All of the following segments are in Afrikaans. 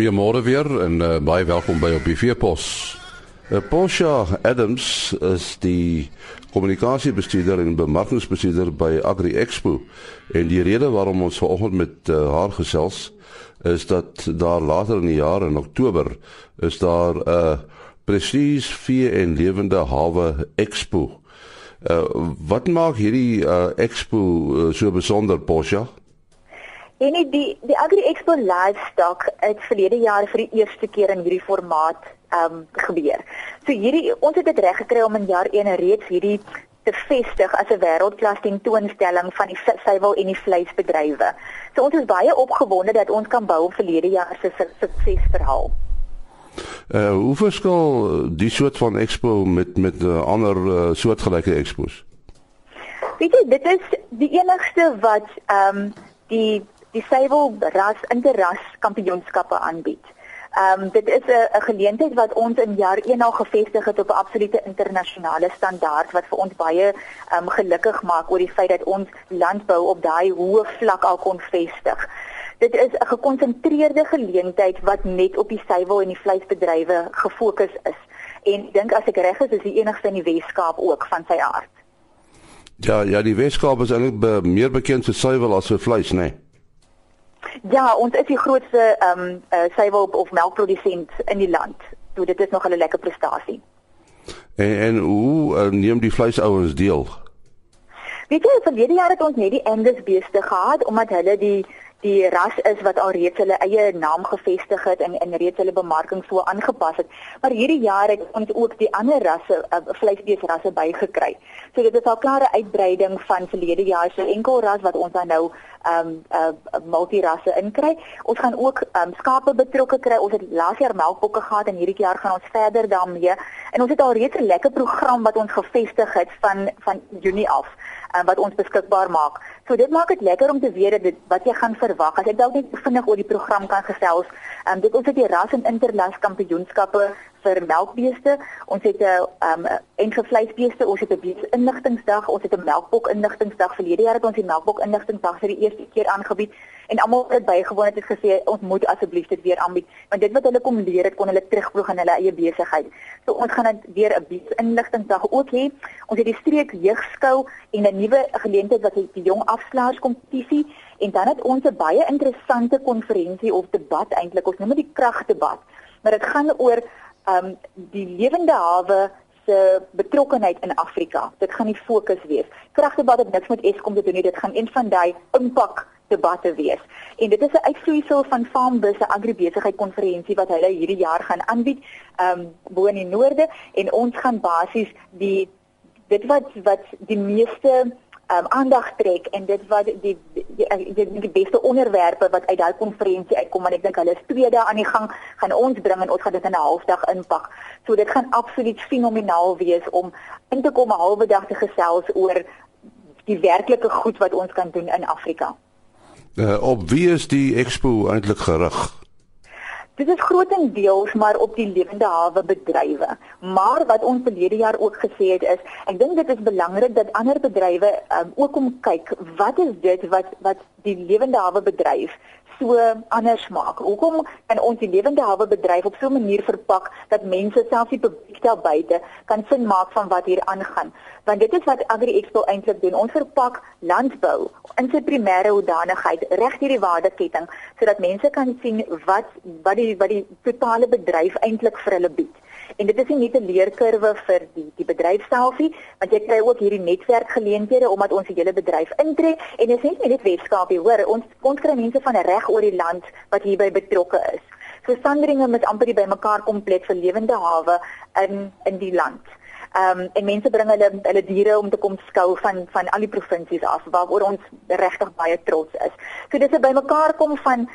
Goeiemôre weer en uh, baie welkom by op die Veepos. Uh, Posha Adams is die kommunikasiebestuurder en bemarkingsbestuurder by Agri Expo en die rede waarom ons vanoggend met uh, haar gesels is dat daar later in die jaar in Oktober is daar 'n uh, presies vee en lewende hawe expo. Uh, wat maak hierdie uh, expo uh, so besonder Posha? En die die Agri Expo Livestock het verlede jaar vir die eerste keer in hierdie formaat ehm um, gebeur. So hierdie ons het dit reg gekry om in jaar 1 reeds hierdie te vestig as 'n wêreldklas tentoonstelling van die suiwel en die vleisbedrywe. So ons is baie opgewonde dat ons kan bou op verlede jaar se suksesverhaal. Uh hoe verskil die soort van expo met met uh, ander uh, soortgelyke expos? Weet jy, dit is die enigste wat ehm um, die die suiwel ras interras kampioenskappe aanbied. Ehm um, dit is 'n geleentheid wat ons in jaar 1 al gevestig het op 'n absolute internasionale standaard wat vir ons baie ehm um, gelukkig maak oor die feit dat ons landbou op daai hoë vlak al kon vestig. Dit is 'n gekonsentreerde geleentheid wat net op die suiwel en die vleisbedrywe gefokus is. En dink as ek reg is, is die enigste in die Wes-Kaap ook van sy aard. Ja, ja, die Wes-Kaap is eintlik be meer bekend vir suiwel as vir vleis, né? Nee? Ja, ons is die grootste ehm um, uh, suiwel of melkprodusent in die land. So dit is nog 'n lekker prestasie. En en hoe uh, neem die vleisouers deel? Weet jy, verlede jaar het ons net die Angus beeste gehad omdat hulle die die ras is wat al reeds hulle eie naam gevestig het en en reeds hulle bemarking so aangepas het. Maar hierdie jaar het ons ook die ander rasse uh, vleisbeesrasse bygekry. So dit is al klare uitbreiding van verlede jaar se enkel ras wat ons dan nou ehm um, uh, multirasse inkry. Ons gaan ook ehm um, skape betrokke kry. Ons het laas jaar melkbokke gehad en hierdie jaar gaan ons verder daarmee. En ons het al reeds 'n lekker program wat ons gevestig het van van Junie af uh, wat ons beskikbaar maak. So dit maak dit lekker om te weet dit wat jy gaan verwag. As ek dalk net vinnig oor die program kan gesels. Ehm um, dit ons het die ras en interlas kampioenskappe vir melkbeeste. Ons het 'n um, en vir vleisbeeste, ons het 'n beeste-inligtingsdag, ons het 'n melkbok-inligtingsdag. Verlede jaar het ons die melkbok-inligtingsdag vir die eerste keer aangebied en almal het bygewoon het gesê ons moet asseblief dit weer aanbied want dit wat hulle kom leer het kon hulle terugvoeg in hulle eie besigheid. So ons gaan dit weer 'n beeste-inligtingsdag ook hê. Ons het die streek jeugskou en 'n nuwe geleentheid wat die jong afslaers kompetisie en dan het ons 'n baie interessante konferensie of debat eintlik ons noem dit kragdebat. Maar dit gaan oor um die lewende hawe se betrokkenheid in Afrika. Dit gaan die fokus wees. Kragdebat het niks met Eskom te doen nie. Dit gaan een van daai impak debatte wees. En dit is 'n uitvloeisel van Farmbus se agribesigheid konferensie wat hulle hierdie jaar gaan aanbied, um bo in die noorde en ons gaan basies die dit wat wat die meeste um, aandag trek en dit wat die die, die, die, beste onderwerpe wat uit daai konferensie uitkom en ek dink hulle is twee dae aan die gang gaan ons bring en ons gaan dit in 'n halfdag inpak. So dit gaan absoluut fenomenaal wees om in te kom 'n halwe dag te gesels oor die werklike goed wat ons kan doen in Afrika. Uh, op wie is die expo eintlik gerig? Dit is grootendeels maar op die lewende hawe bedrywe. Maar wat ons verlede jaar ook gesê het is, ek dink dit is belangrik dat ander bedrywe um, ook kom kyk, wat is dit wat wat die lewende hawe bedryf so anders maak. Hoekom kan ons die lewende hawe bedryf op so 'n manier verpak dat mense selfs die publiek daar buite kan sin maak van wat hier aangaan? Want dit is wat Agri Expo eintlik doen. Ons verpak landbou in sy primêre hoedanigheid reg hierdie waardeketting sodat mense kan sien wat wat die wat die totale bedryf eintlik vir hulle bied. En dit is nie net 'n leerkurwe vir die die bedryf selfie, want jy kry ook hierdie netwerkgeleenthede omdat ons die hele bedryf intree en dit is nie net Weskaapie hoor, ons ons kry mense van reg oor die land wat hierby betrokke is. So sandringe met amper die bymekaar komplet vir lewende hawe in in die land. Ehm um, en mense bring hulle hulle diere om te kom skou van van al die provinsies af waaroor ons regtig baie trots is. So dis 'n bymekaar kom van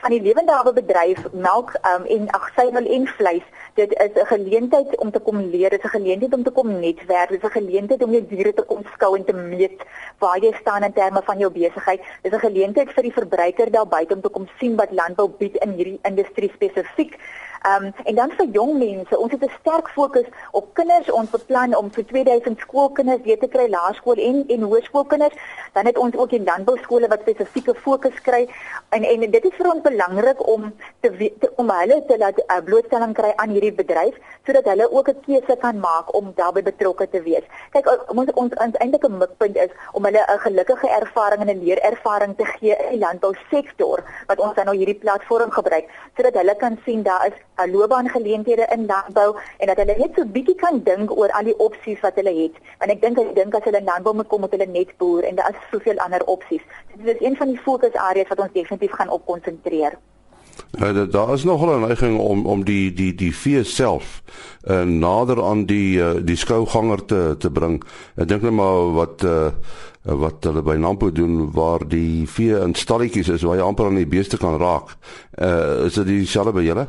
van die lewende hawe bedryf melk um, en ag suiwel en vleis dit is 'n geleentheid om te kom leer dit is 'n geleentheid om te kom netwerk dit is 'n geleentheid om jou diere te kom skou en te meet waar jy staan in terme van jou besigheid. Dit is 'n geleentheid vir die verbruiker daar buite om te kom sien wat landbou bied in hierdie industrie spesifiek Ehm um, en dan vir jong mense, ons het 'n sterk fokus op kinders. Ons beplan om vir 2000 skoolkinders weer te kry, laerskool en en hoërskoolkinders. Dan het ons ook die landbouskole wat spesifieke fokus kry. En en dit is vir ons belangrik om te, te om hulle te laat uh, blootstelling kry aan hierdie bedryf sodat hulle ook 'n keuse kan maak om daarbey betrokke te wees. Kyk, ons ons eintlik 'n mikpunt is om hulle 'n gelukkige ervaring en 'n leerervaring te gee in die landbousektor wat ons dan nou hierdie platform gebruik sodat hulle kan sien daar is loopbaangeleenthede in landbou en dat hulle net so bietjie kan dink oor al die opsies wat hulle het. Want ek dink ek dink as hulle in landbou moet kom met hulle net boer en daar is soveel ander opsies. Dit is een van die fokusareas wat ons definitief gaan op konsentreer. Uh, daar is nogal 'n neiging om om die die die vee self uh, nader aan die uh, die skouganger te te bring. Ek dink net maar wat uh, wat hulle by Nampo doen waar die vee in stalletjies is waar jy amper aan die beeste kan raak. Uh, is dit dieselfde by julle?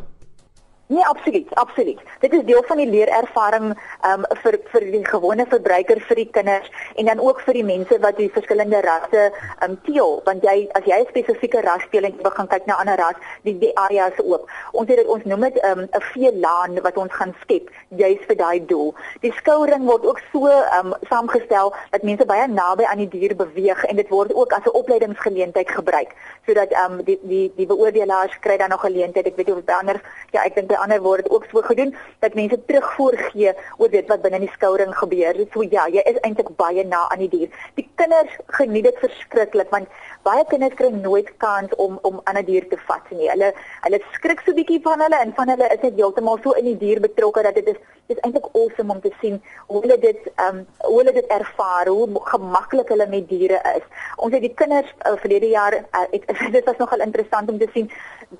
Nee, absoluut, absoluut. Dit is deel van die leerervaring um vir vir die gewone verbruiker, vir die kinders en dan ook vir die mense wat die verskillende rasse um teel, want jy as jy 'n spesifieke ras teel en begin kyk na ander ras, die die areas ook. Ons het dit ons noem dit um 'n veelaan wat ons gaan skep juis vir daai doel. Die skouring word ook so um saamgestel dat mense baie naby aan die dier beweeg en dit word ook as 'n opleidingsgeleentheid gebruik sodat um die die die beoordelaars kry dan nog geleentheid. Ek weet nie of ander ja, ek dink ander word dit ook so gedoen dat mense terugvoer gee oor dit wat binne die skouring gebeur. So ja, jy is eintlik baie na aan die dier. Die kinders geniet dit verskriklik want baie kinders kry nooit kans om om aan 'n dier te vat nie. Hulle hulle skrik so bietjie van hulle en van hulle is dit heeltemal so in die dier betrokke dat dit is dit is eintlik awesome om te sien hoe hulle dit ehm um, hoe hulle dit ervaar, hoe gemaklik hulle met diere is. Ons het die kinders uh, verlede jaar uh, het, dit was nogal interessant om te sien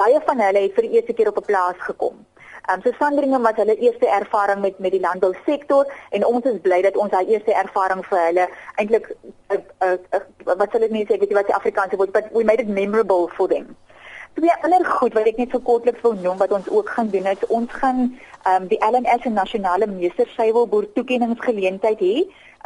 baie van hulle het vir die eerste keer op 'n plaas gekom. Um, so Sandringe wat hulle eerste ervaring met met die landbou sektor en ons is bly dat ons daai eerste ervaring vir hulle eintlik uh, uh, uh, wat sal ek net sê weet jy wat die Afrikaanse woord but we made it memorable for them. Twee ander goed wat ek net so kortliks wil noem wat ons ook gaan doen is ons gaan ehm um, die LNS nasionale meester suiwelboer toekenningsgeleentheid hê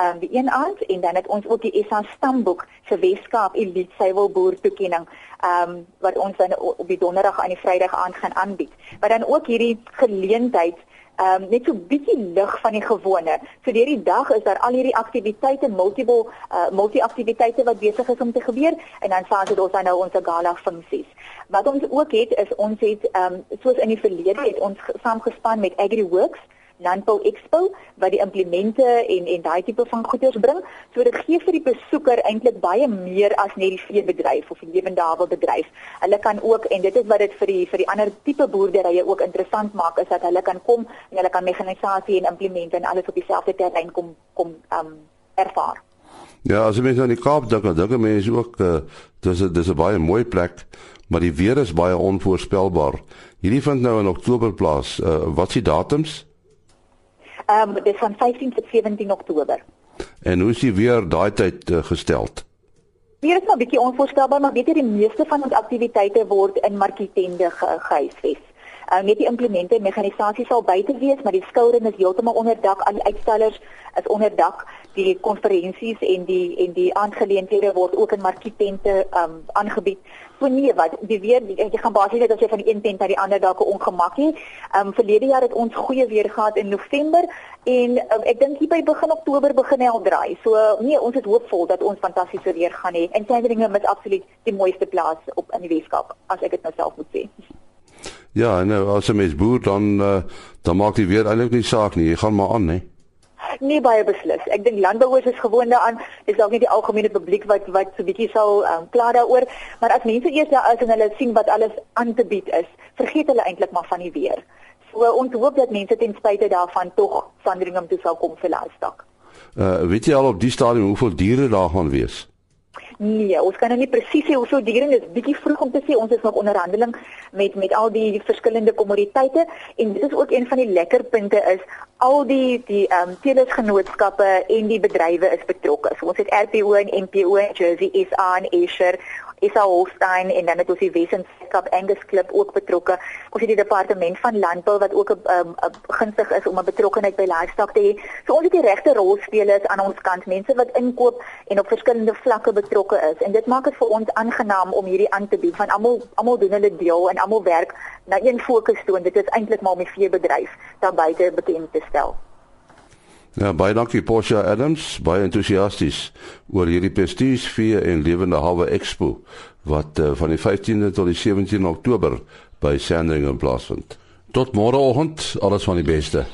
um, die een aand en dan het ons ook die SA stamboek se Weskaap Elite Suiwelboer toekenning um, wat ons dan op die donderdag aan die Vrydag aand gaan aanbied. Maar dan ook hierdie geleentheid um, net so bietjie lig van die gewone. So deur die dag is daar al hierdie aktiwiteite, multiple uh, multi-aktiwiteite wat besig is om te gebeur en dan saans het ons dan nou ons gala funksies. Wat ons ook het is ons het um, soos in die verlede het ons saamgespan met AgriWorks Landbou Expo wat die implemente en en daai tipe van goederes bring. So dit gee vir die besoeker eintlik baie meer as net die veebedryf of die lewendawe bedryf. Hulle kan ook en dit is wat dit vir die vir die ander tipe boerderye ook interessant maak is dat hulle kan kom en hulle kan mekanisasie en implemente en alles op dieselfde terrein kom kom um ervaar. Ja, as jy mens aan die Kaap dink, dan dink mense ook uh, dis 'n dis 'n baie mooi plek, maar die weer is baie onvoorspelbaar. Hierdie vind nou in Oktober plaas. Uh, wat is die datums? Ehm um, dis van 15 tot 17 Oktober. En hoe is die weer daai tyd uh, gestel? Weer is maar bietjie onvoorstelbaar, maar weet jy die meeste van ons aktiwiteite word in markietende ge gehuisves. Uh, net die implemente en mekanisasie sal buite wees, maar die skouring is heeltemal onder dak. Al die uitstallers is onder dak. Die konferensies en die en die aangeleenthede word ook in markietente um aangebied. So nee, wat die weer jy gaan basies net as jy van die een tent na die ander dalk 'n ongemak het. Um verlede jaar het ons goeie weer gehad in November en um, ek dink hier by begin Oktober begin hy al draai. So nee, ons is hoopvol dat ons fantastiese weer gaan hê. En Sandringham is absoluut die mooiste plaas op in die Weskaap as ek dit nou self moet sê. Ja, nou as jy mens boer dan uh, dan maak die weer eintlik nie saak nie. Jy gaan maar aan, hè. Nee baie beslis. Ek dink landbouers is gewoond daaraan. Dis dalk nie die algemene publiek wat wat so bietjie sal um, kla daaroor, maar as mense eers daar is en hulle sien wat alles aan te bied is, vergeet hulle eintlik maar van die weer. So ons hoop dat mense ten spyte daarvan tog Sandringham toe sal kom vir laatstak. Uh weet jy al op die stadium hoeveel diere daar gaan wees? Nee, ons kan nou nie presies sê hoeveel diere is bietjie vroeg om te sê. Ons is nog onderhandeling met met al die verskillende kommoditeite en dit is ook een van die lekker punte is al die die ehm um, teelersgenootskappe en die bedrywe is betrokke. So ons het RPO en MPO en Jersey SA en Esher SA Holstein en dan het ons die Wesenskap Angus Klub ook betrokke. Ons het die departement van landbou wat ook 'n um, gunstig is om 'n betrokkeheid by livestock te hê. So ons het die regte rolspelers aan ons kant, mense wat inkoop en op verskillende vlakke betrokke is. En dit maak dit vir ons aangenaam om hierdie aan te bied van almal almal doen hulle deel en almal werk na een fokus toe en dit is eintlik maar om die veebedryf daar buite bekend te stel. Ja, baie dankie Portia Adams, baie entoesiasties oor hierdie Prestige Vee en Lewende Hawe Expo wat uh, van die 15de tot die 17de Oktober by Sandringham plaasvind. Tot môreoggend, alles van die beste.